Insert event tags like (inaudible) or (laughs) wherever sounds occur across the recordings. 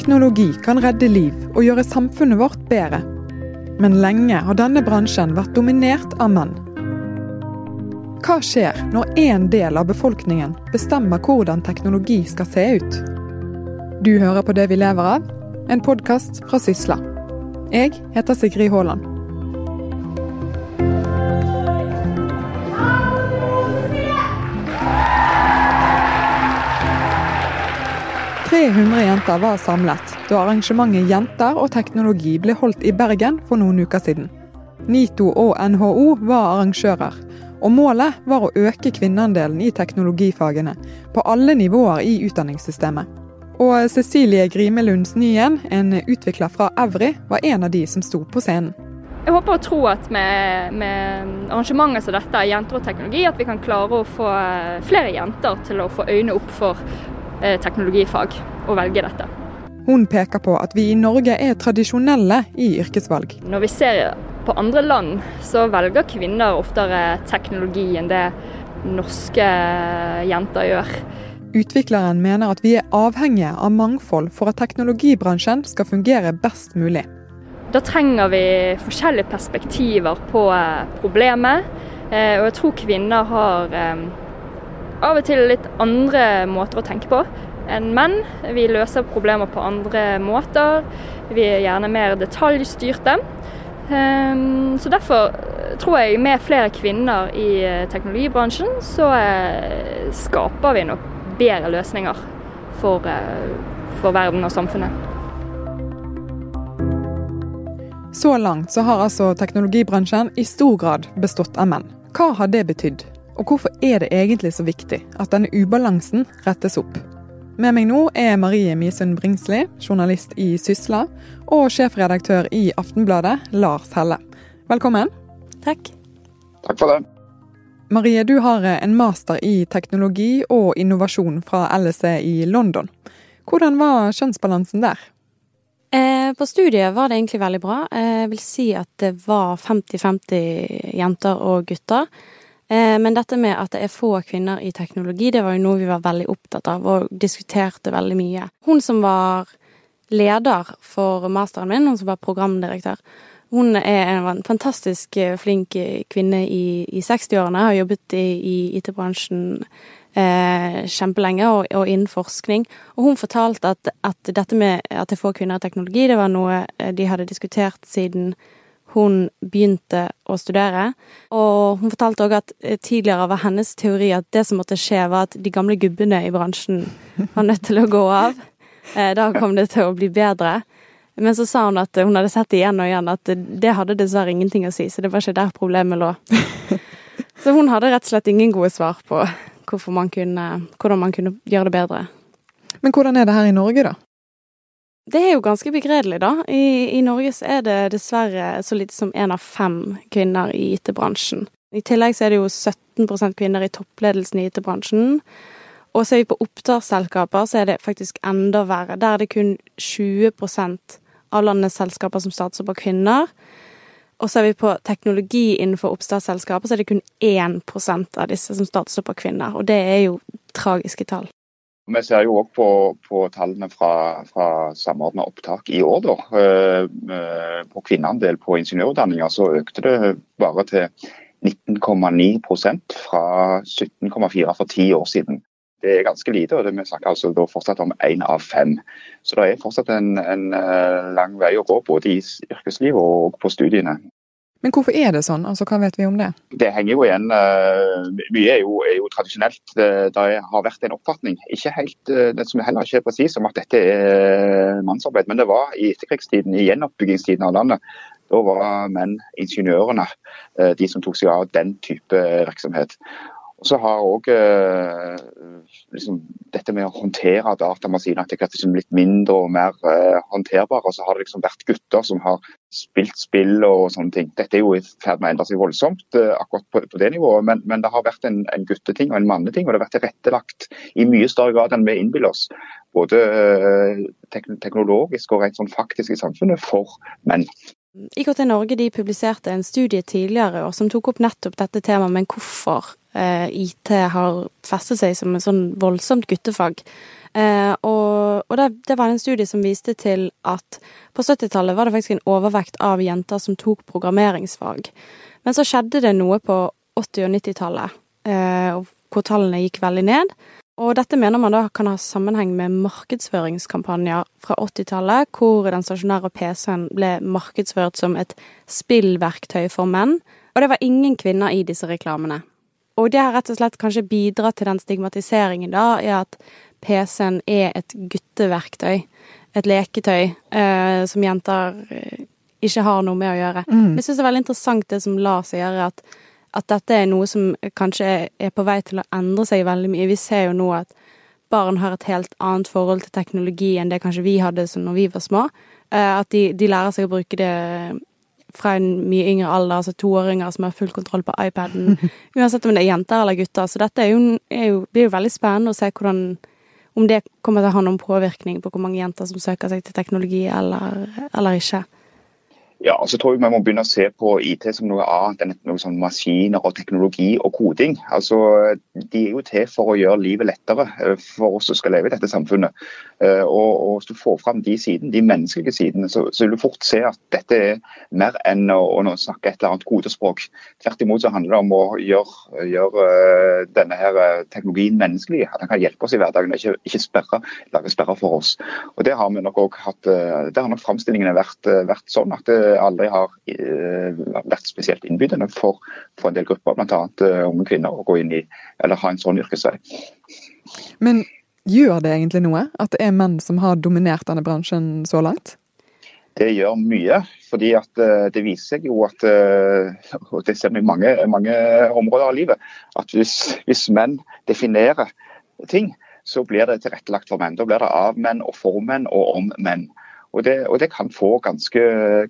Teknologi kan redde liv og gjøre samfunnet vårt bedre. Men lenge har denne bransjen vært dominert av menn. Hva skjer når én del av befolkningen bestemmer hvordan teknologi skal se ut? Du hører på Det vi lever av, en podkast fra Sysla. Jeg heter Sigrid Haaland. 300 jenter var samlet da arrangementet Jenter og teknologi ble holdt i Bergen for noen uker siden. NITO og NHO var arrangører, og målet var å øke kvinneandelen i teknologifagene på alle nivåer i utdanningssystemet. Og Cecilie Grimelunds Nyen, en utvikler fra Evry, var en av de som sto på scenen. Jeg håper og tror at med, med arrangementer som dette, Jenter og teknologi, at vi kan klare å få flere jenter til å få øynene opp for teknologifag og velge dette. Hun peker på at vi i Norge er tradisjonelle i yrkesvalg. Når vi ser på andre land, så velger kvinner oftere teknologi enn det norske jenter gjør. Utvikleren mener at vi er avhengige av mangfold for at teknologibransjen skal fungere best mulig. Da trenger vi forskjellige perspektiver på eh, problemet. Eh, og jeg tror kvinner har av og til litt andre måter å tenke på enn menn. Vi løser problemer på andre måter. Vi er gjerne mer detaljstyrte. Ehm, så derfor tror jeg med flere kvinner i eh, teknologibransjen, så eh, skaper vi nok bedre løsninger for, eh, for verden og samfunnet. Så langt så har altså teknologibransjen i stor grad bestått av menn. Hva har det betydd? Og hvorfor er det egentlig så viktig at denne ubalansen rettes opp? Med meg nå er Marie Misund Bringsli, journalist i Sysla, og sjefredaktør i Aftenbladet, Lars Helle. Velkommen. Takk. Takk for det. Marie, du har en master i teknologi og innovasjon fra LSE i London. Hvordan var kjønnsbalansen der? Eh, på studiet var det egentlig veldig bra. Jeg vil si at det var 50-50 jenter og gutter. Eh, men dette med at det er få kvinner i teknologi, det var jo noe vi var veldig opptatt av og diskuterte veldig mye. Hun som var leder for masteren min, hun som var programdirektør, hun er en fantastisk eh, flink kvinne i, i 60-årene, har jobbet i, i IT-bransjen eh, kjempelenge og, og, innen forskning. Og hun fortalte at, at dette med at det er få kvinner i teknologi, det var noe eh, de hadde diskutert siden hun begynte å studere. Og hun fortalte òg at eh, tidligere var hennes teori at det som måtte skje, var at de gamle gubbene i bransjen var nødt til å gå av. Eh, da kom det til å bli bedre. Men så sa hun at hun hadde sett igjen og igjen at det hadde dessverre ingenting å si, så det var ikke der problemet lå. (laughs) Så hun hadde rett og slett ingen gode svar på man kunne, hvordan man kunne gjøre det bedre. Men hvordan er det her i Norge, da? Det er jo ganske begredelig, da. I, I, Norge så er det dessverre så lite som én av fem kvinner i IT-bransjen. I tillegg så er det jo 17% kvinner i toppledelsen i IT-bransjen. Og ser vi på oppstartsselskaper, så er det faktisk enda verre. Der er det kun 20% av landets selskaper som starter på kvinner. Og ser vi på teknologi innenfor oppstartsselskaper, så er det kun 1% av disse som starter på kvinner. Og det er jo tragiske tall. Vi ser jo òg på, på, tallene fra, fra samordna opptak i år. Da. Eh, eh, på kvinneandel på ingeniørutdanninger så økte det bare til 19,9% fra 17,4 for ti år siden. Det er ganske lite, og det vi snakker altså da fortsatt om én av fem. Så det er fortsatt en, en eh, lang vei å gå, både i yrkeslivet og på studiene. Men hvorfor er det sånn? Altså, Hva vet vi om det? Det henger jo igjen uh, Mye er jo, er jo tradisjonelt. Det, det, har vært en oppfatning, ikke helt, uh, det som heller ikke er presis, om at dette er mannsarbeid. Men det var i etterkrigstiden, i gjenoppbyggingstiden av landet. Da var menn ingeniørene de som tok seg av den type virksomhet. Og så har òg eh, liksom, dette med å håndtere datamaskiner etter hvert liksom blitt mindre og mer eh, håndterbare. Og så har det liksom vært gutter som har spilt spill og sånne ting. Dette er jo i ferd med å endre seg voldsomt eh, akkurat på, på, det nivået, men, men, det har vært en, en gutteting og en manneting. Og det har vært tilrettelagt i mye større grad enn vi innbiller oss. Både eh, teknologisk og rent sånn faktisk i samfunnet for menn. IKT Norge publiserte en studie tidligere år som tok opp nettopp dette temaet, men hvorfor IT har festet seg som et sånn voldsomt guttefag. Eh, og, og det, det, var en studie som viste til at på 70-tallet var det faktisk en overvekt av jenter som tok programmeringsfag. Men så skjedde det noe på 80- og 90-tallet, eh, hvor tallene gikk veldig ned. Og dette mener man da kan ha sammenheng med markedsføringskampanjer fra 80-tallet, hvor den stasjonære PC-en ble markedsført som et spillverktøy for menn. Og det var ingen kvinner i disse reklamene. Og det har rett og slett kanskje bidratt til den stigmatiseringen, da, i at PC-en er et gutteverktøy. Et leketøy eh, som jenter eh, ikke har noe med å gjøre. Mm. Jeg syns det er veldig interessant det som Lars sier, at, at dette er noe som kanskje er på vei til å endre seg veldig mye. Vi ser jo nå at barn har et helt annet forhold til teknologi enn det kanskje vi hadde når vi var små. Eh, at de, de lærer seg å bruke det fra en mye yngre alder, altså toåringer som har full kontroll på iPaden. (laughs) Uansett om det er jenter eller gutter. Så dette er jo, er jo, blir jo veldig spennende å se hvordan om det kommer til å ha noen påvirkning på hvor mange jenter som søker seg til teknologi eller, eller ikke. Ja, og så tror jeg vi må begynne å se på IT som noe annet enn noe sånn maskiner og teknologi og koding. Altså, De er jo til for å gjøre livet lettere eh, for oss som skal leve i dette samfunnet. Eh, og, og Hvis du får fram de sidene, de menneskelige sidene, så, så, vil du fort se at dette er mer enn å, å snakke et eller annet kodespråk. Tvert imot så handler det om å gjøre, gjøre eh, denne her teknologien menneskelig. At den kan hjelpe oss i hverdagen, ikke, ikke sperre, lage sperrer for oss. Og Det har vi nok også hatt, det har nok framstillingene vært, vært sånn at det, aldri har eh, vært spesielt innbydende for, for en del grupper, bl.a. Eh, unge kvinner, å gå inn i eller ha en sånn yrkesvei. Men gjør det egentlig noe at det er menn som har dominert denne bransjen så langt? Det gjør mye, fordi eh, det viser seg jo at og det ser vi i mange, mange områder av livet, at hvis, hvis menn definerer ting, så blir det tilrettelagt for menn. Da blir det av menn og for menn og om menn. Og det, og det, kan få ganske,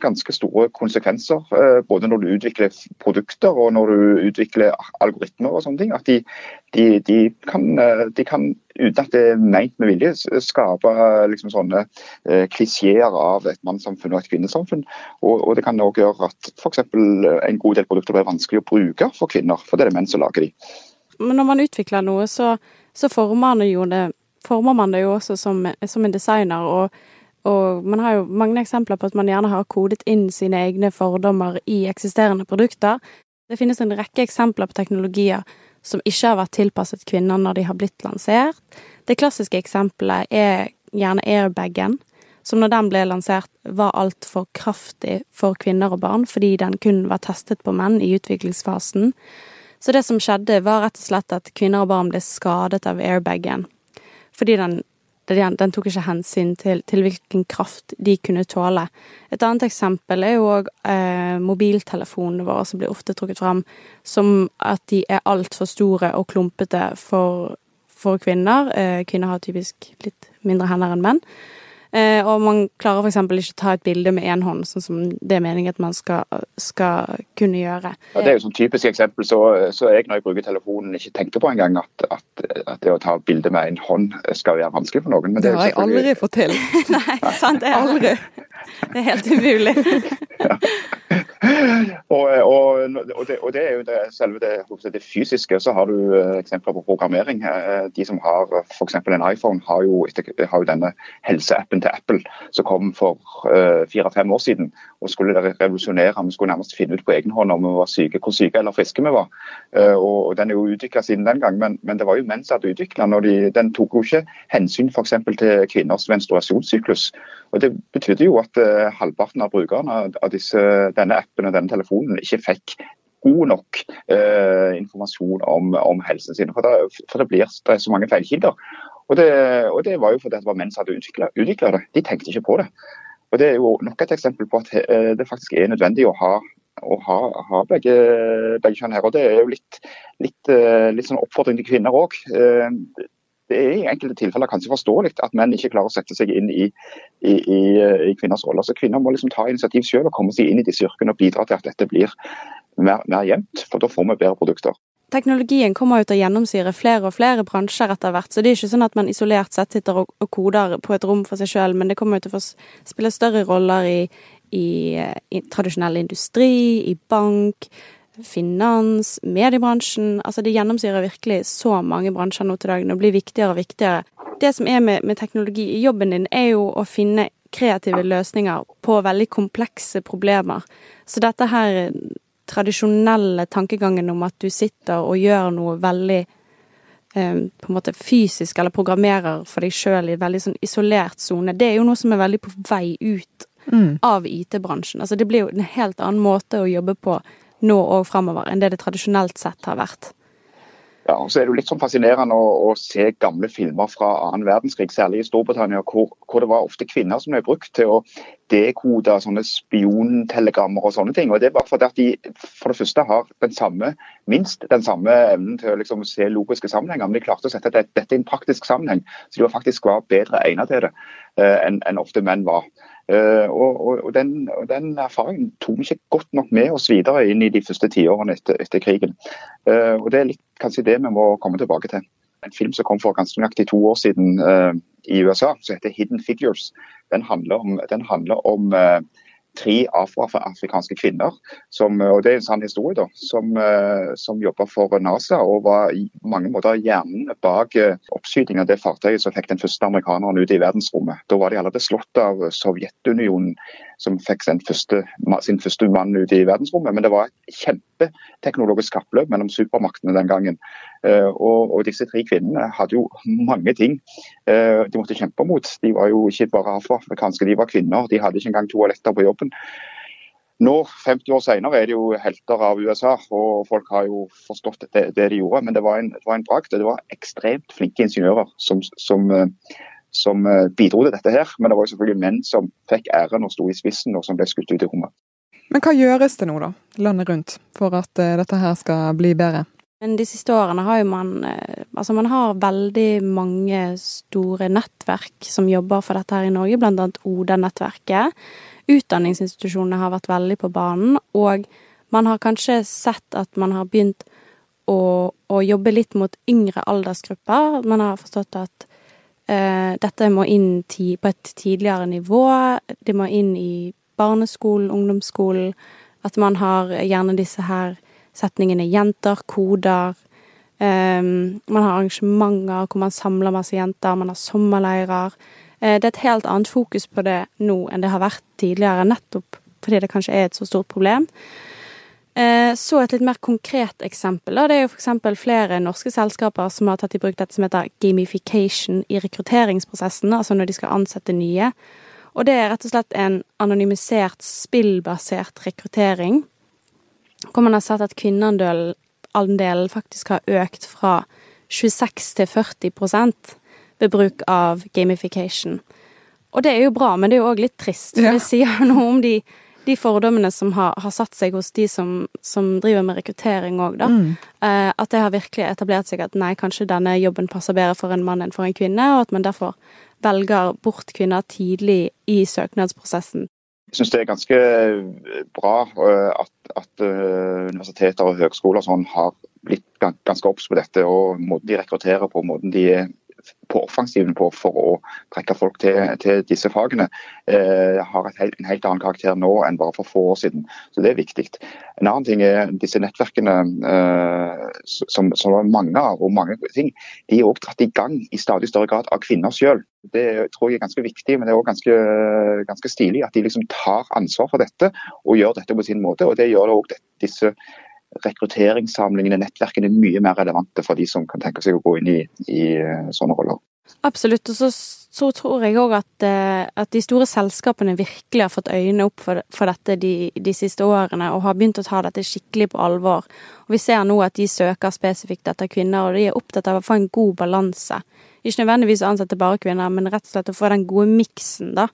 ganske store konsekvenser, eh, både når du utvikler produkter og når du utvikler algoritmer og sånne ting. At de, de, de, kan, eh, de kan, uten at det er meint med vilje, skape liksom sånne eh, klisjeer av et mannssamfunn og et kvinnesamfunn. Og, og det kan òg gjøre at f.eks. en god del produkter blir vanskelig å bruke for kvinner, for det er det menn som lager de. Men når man utvikler noe, så, så former, man det, former man det jo også som, som en designer. og og man har jo mange eksempler på at man gjerne har kodet inn sine egne fordommer i eksisterende produkter. Det finnes en rekke eksempler på teknologier som ikke har vært tilpasset kvinner når de har blitt lansert. Det klassiske eksempelet er gjerne airbagen, som når den ble lansert var altfor kraftig for kvinner og barn, fordi den kun var testet på menn i utviklingsfasen. Så det som skjedde, var rett og slett at kvinner og barn ble skadet av airbagen. Fordi den den, den tok ikke hensyn til, til, hvilken kraft de kunne tåle. Et annet eksempel er jo òg eh, mobiltelefonene våre, som blir ofte trukket fram som at de er altfor store og klumpete for, for kvinner. Eh, kvinner har typisk litt mindre hender enn menn. Eh, og man klarer f.eks. ikke å ta et bilde med én hånd, sånn som det er meningen at man skal, skal kunne gjøre. Ja, det er jo sånn typisk eksempel, så, så jeg når jeg bruker telefonen ikke tenker på engang at, at, at, det å ta bilde med en hånd skal være vanskelig for noen. det, det har jeg aldri fått til. (laughs) Nei, sant det. Aldri. Det er helt umulig. ja. (laughs) og, og, og, det, og, det, er jo det, selve det, det, fysiske. Så har du eh, eksempler på programmering. Eh, de som har f.eks. en iPhone, har jo, har jo, denne helseappen til Apple som kom for fire-fem år siden. og Skulle revolusjonere. Vi skulle nærmest finne ut på egen hånd om vi var syke, hvor syke eller friske vi var. Og Den er jo utvikla siden den gang, men, men, det var jo mens at utvikla den. Den tok jo ikke hensyn f.eks. til kvinners menstruasjonssyklus. Og Det betydde jo at uh, halvparten av brukerne av disse, denne appen og denne telefonen ikke fikk god nok eh, informasjon om, om, helsen sin. For, det, for det blir det så mange feilkilder. Og det, og det, var jo fordi det var menn som hadde utvikla det. De tenkte ikke på det. Og Det er jo nok et eksempel på at uh, det faktisk er nødvendig å ha, å ha, ha begge, begge, kjønn her. Og Det er jo litt, litt, uh, litt sånn oppfordring til kvinner òg det er i enkelte tilfeller kanskje forståelig at menn ikke klarer å sette seg inn i, i, i, i kvinners roller. Så Kvinner må liksom ta initiativ selv og komme seg inn i disse yrkene og bidra til at dette blir mer, mer jevnt, for da får vi bedre produkter. Teknologien kommer til å gjennomsyre flere og flere bransjer etter hvert, så det er ikke sånn at man isolert sett sitter og, og koder på et rom for seg selv, men det kommer til å spille større roller i, i, i tradisjonell industri, i bank, finans, mediebransjen. Altså det gjennomsyrer virkelig så mange bransjer nå til dagen og blir viktigere og viktigere. Det som er med, med teknologi i jobben din, er jo å finne kreative løsninger på veldig komplekse problemer. Så dette her tradisjonelle tankegangen om at du sitter og gjør noe veldig eh, på en måte fysisk, eller programmerer for deg sjøl i en veldig sånn isolert sone, det er jo noe som er veldig på vei ut mm. av IT-bransjen. Altså det blir jo en helt annen måte å jobbe på nå og framover enn det det tradisjonelt sett har vært. Ja, og så er det jo litt sånn fascinerende å, å, se gamle filmer fra annen verdenskrig, særlig i Storbritannia, hvor, hvor, det var ofte kvinner som ble brukt til å dekode sånne spiontelegrammer og sånne ting. Og Det er bare fordi at de for det første har den samme, minst den samme evnen til å liksom se logiske sammenhenger, men de klarte å sette dette, i en praktisk sammenheng. Så de var faktisk var bedre egnet til det uh, enn en ofte menn var. Uh, og, og, og, den, og, den, erfaringen tok vi ikke godt nok med oss videre inn i de første tiårene etter, etter krigen. Uh, og Det er litt kanskje det vi må komme tilbake til. En film som kom for ganske nøyaktig to år siden uh, i USA, som heter 'Hidden Figures'. Den handler om, den handler om tre afroafrikanske kvinner, som, og det er en sann historie, da, som, uh, som jobba for NASA og var i mange måter hjernen bak oppskytingen av det fartøyet som fikk den første amerikaneren ut i verdensrommet. Da var de allerede slått av Sovjetunionen som fikk sin første, sin første mann ut i verdensrommet. Men det var et kjempeteknologisk kappløp mellom supermaktene den gangen. Eh, og, og, disse tre kvinnene hadde jo mange ting eh, de måtte kjempe mot. De var jo ikke bare afroafrikanske, de var kvinner. De hadde ikke engang toaletter på jobben. Nå, 50 år senere, er de jo helter av USA, og folk har jo forstått det, det de gjorde. Men det var en, det en bragd. Det var ekstremt flinke ingeniører som, som eh, som eh, bidro til dette her. Men det var jo selvfølgelig menn som fikk æren og sto i spissen, og som ble skutt ut i rommet. Men hva gjøres det nå, da, landet rundt, for at uh, dette her skal bli bedre? Men de siste årene har jo man uh, Altså, man har veldig mange store nettverk som jobber for dette her i Norge, blant annet ODA-nettverket. Utdanningsinstitusjonene har vært veldig på banen, og man har kanskje sett at man har begynt å, å jobbe litt mot yngre aldersgrupper. Man har forstått at dette må inn på et tidligere nivå. Det må inn i barneskolen, ungdomsskolen. At man har gjerne disse her setningene jenter, koder. Um, man har arrangementer hvor man samler masse jenter. Man har sommerleirer. Uh, det er et helt annet fokus på det nå enn det har vært tidligere, nettopp fordi det kanskje er et så stort problem. Eh, så et litt mer konkret eksempel. Det er jo f.eks. flere norske selskaper som har tatt i bruk dette som heter gamification i rekrutteringsprosessen, altså når de skal ansette nye. Og det er rett og slett en anonymisert, spillbasert rekruttering, hvor man har sett at kvinneandelen faktisk har økt fra 26 til 40 ved bruk av gamification. Og det er jo bra, men det er jo òg litt trist. For det sier noe om de de fordommene som har, har, satt seg hos de som, som driver med rekruttering òg, da. Mm. Eh, at det har virkelig etablert seg at nei, kanskje denne jobben passer bedre for en mann enn for en kvinne, og at man derfor velger bort kvinner tidlig i søknadsprosessen. Jeg syns det er ganske bra eh, at, at eh, universiteter og høgskoler sånn har blitt ganske obs på dette, og måten de rekrutterer på, måten de på offensiven på for å trekke folk til, til disse fagene, eh, har helt, en helt annen karakter nå enn bare for få år siden. Så det er viktig. En annen ting er disse nettverkene eh, som, som er mange av, og mange ting, de er også dratt i gang i stadig større grad av kvinner selv. Det tror jeg er ganske viktig, men det er også ganske, ganske stilig at de liksom tar ansvar for dette og gjør dette på sin måte. og Det gjør det også disse rekrutteringssamlingene, nettverkene, mye mer relevante for de som kan tenke seg å gå inn i, i eh, sånne roller. Absolutt. Og så, så tror jeg òg at, eh, at, de store selskapene virkelig har fått øynene opp for, for dette de, de, siste årene, og har begynt å ta dette skikkelig på alvor. Og Vi ser nå at de søker spesifikt etter kvinner, og de er opptatt av å få en god balanse. Ikke nødvendigvis å ansette bare kvinner, men rett og slett å få den gode miksen, da.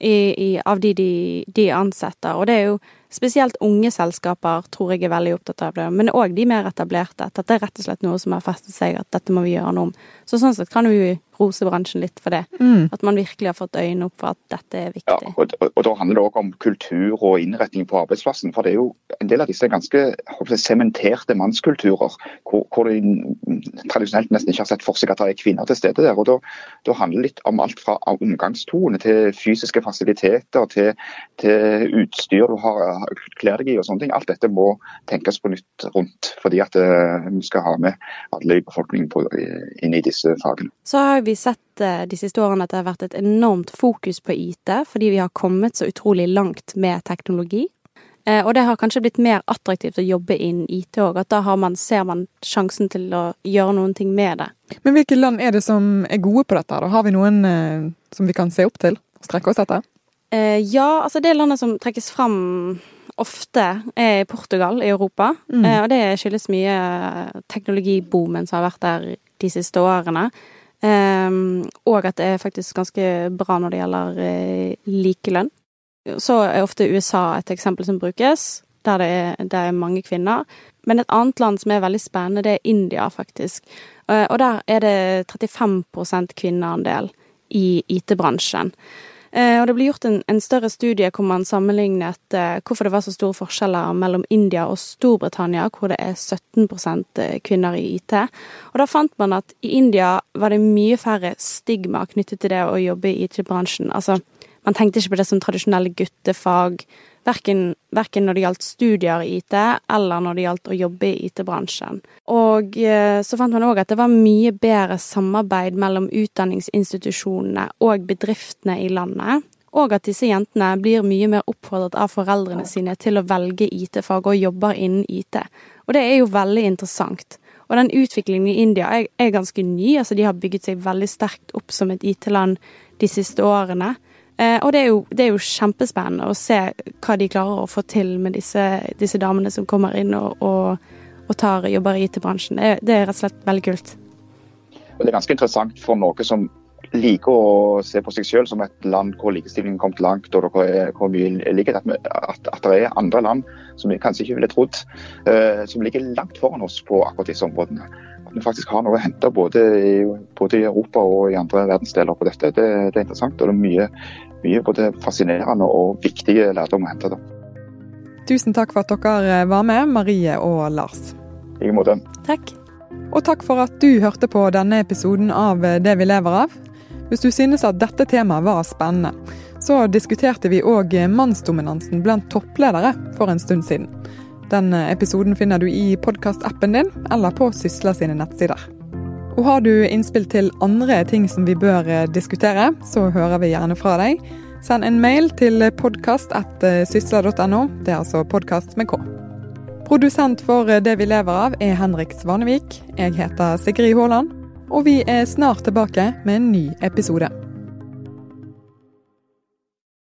I, i, av de, de de ansetter. Og det er jo Spesielt unge selskaper tror jeg er veldig opptatt av det, men òg de mer etablerte. At dette er rett og slett noe som har festet seg, at dette må vi gjøre noe om. Så sånn sett kan vi rose bransjen litt for det. Mm. At man virkelig har fått øynene opp for at dette er viktig. Ja, og, og, og Da handler det òg om kultur og innretning på arbeidsplassen. For det er jo en del av disse ganske sementerte mannskulturer, hvor, hvor, de tradisjonelt nesten ikke har sett for seg at det er kvinner til stede der. og Da, da handler det litt om alt fra omgangstone til fysiske fasiliteter til, til utstyr du har kler deg i og sånne ting. Alt dette må tenkes på nytt rundt, fordi at vi skal ha med alle i befolkningen på, inn i disse fagene. Så har vi sett de siste årene at det har vært et enormt fokus på IT, fordi vi har kommet så utrolig langt med teknologi. Eh, og det har kanskje blitt mer attraktivt å jobbe innen IT òg, at da man, ser man sjansen til å gjøre noen ting med det. Men hvilke land er det som er gode på dette? Da har vi noen eh, som vi kan se opp til og strekke oss etter? Eh, ja, altså det landet som trekkes fram ofte, er Portugal i Europa. Mm. Eh, og det skyldes mye teknologiboomen som har vært der de siste årene. Eh, og at det er faktisk ganske bra når det gjelder eh, likelønn. Så er ofte USA et eksempel som brukes, der det er, der er mange kvinner. Men et annet land som er veldig spennende, det er India, faktisk. Eh, og der er det 35% kvinneandel i IT-bransjen. Eh, og det ble gjort en, en, større studie hvor man sammenlignet eh, hvorfor det var så store forskjeller mellom India og Storbritannia, hvor det er 17% kvinner i IT. Og da fant man at i India var det mye færre stigma knyttet til det å jobbe i IT-bransjen. Altså man tenkte ikke på det som tradisjonelle guttefag, verken, verken når det gjaldt studier i IT, eller når det gjaldt å jobbe i IT-bransjen. Og eh, så fant man òg at det var mye bedre samarbeid mellom utdanningsinstitusjonene og bedriftene i landet. Og at disse jentene blir mye mer oppfordret av foreldrene sine til å velge IT-fag og jobber innen IT. Og det er jo veldig interessant. Og den utviklingen i India er, ganske ny. altså De har bygget seg veldig sterkt opp som et IT-land de siste årene. Eh, og det er, jo, det er, jo, kjempespennende å se hva de klarer å få til med disse, disse damene som kommer inn og, og, og tar jobber i IT-bransjen. Det, det, er rett og slett veldig kult. Og det er ganske interessant for noe som liker å se på seg selv som et land hvor likestillingen har kommet langt, og hvor mye ligger at, at, at, det er andre land som vi kanskje ikke ville trodd, uh, som ligger langt foran oss på akkurat disse områdene. Vi faktisk har noe å hente både i, både i Europa og i andre verdensdeler på dette. Det, det er interessant, og det er mye, mye både fascinerende og viktige lærdom å hente. Da. Tusen takk for at dere var med, Marie og Lars. I like måte. Takk. Og takk for at du hørte på denne episoden av Det vi lever av. Hvis du synes at dette temaet var spennende, så diskuterte vi òg mannsdominansen blant toppledere for en stund siden. Den episoden finner du i podkastappen din eller på Sysla sine nettsider. Og har du innspill til andre ting som vi bør eh, diskutere, så hører vi gjerne fra deg. Send en mail til podkast.sysla.no. Det er altså podkast med K. Produsent for Det vi lever av er Henrik Svanevik. Jeg heter Sigrid Haaland. Og vi er snart tilbake med en ny episode.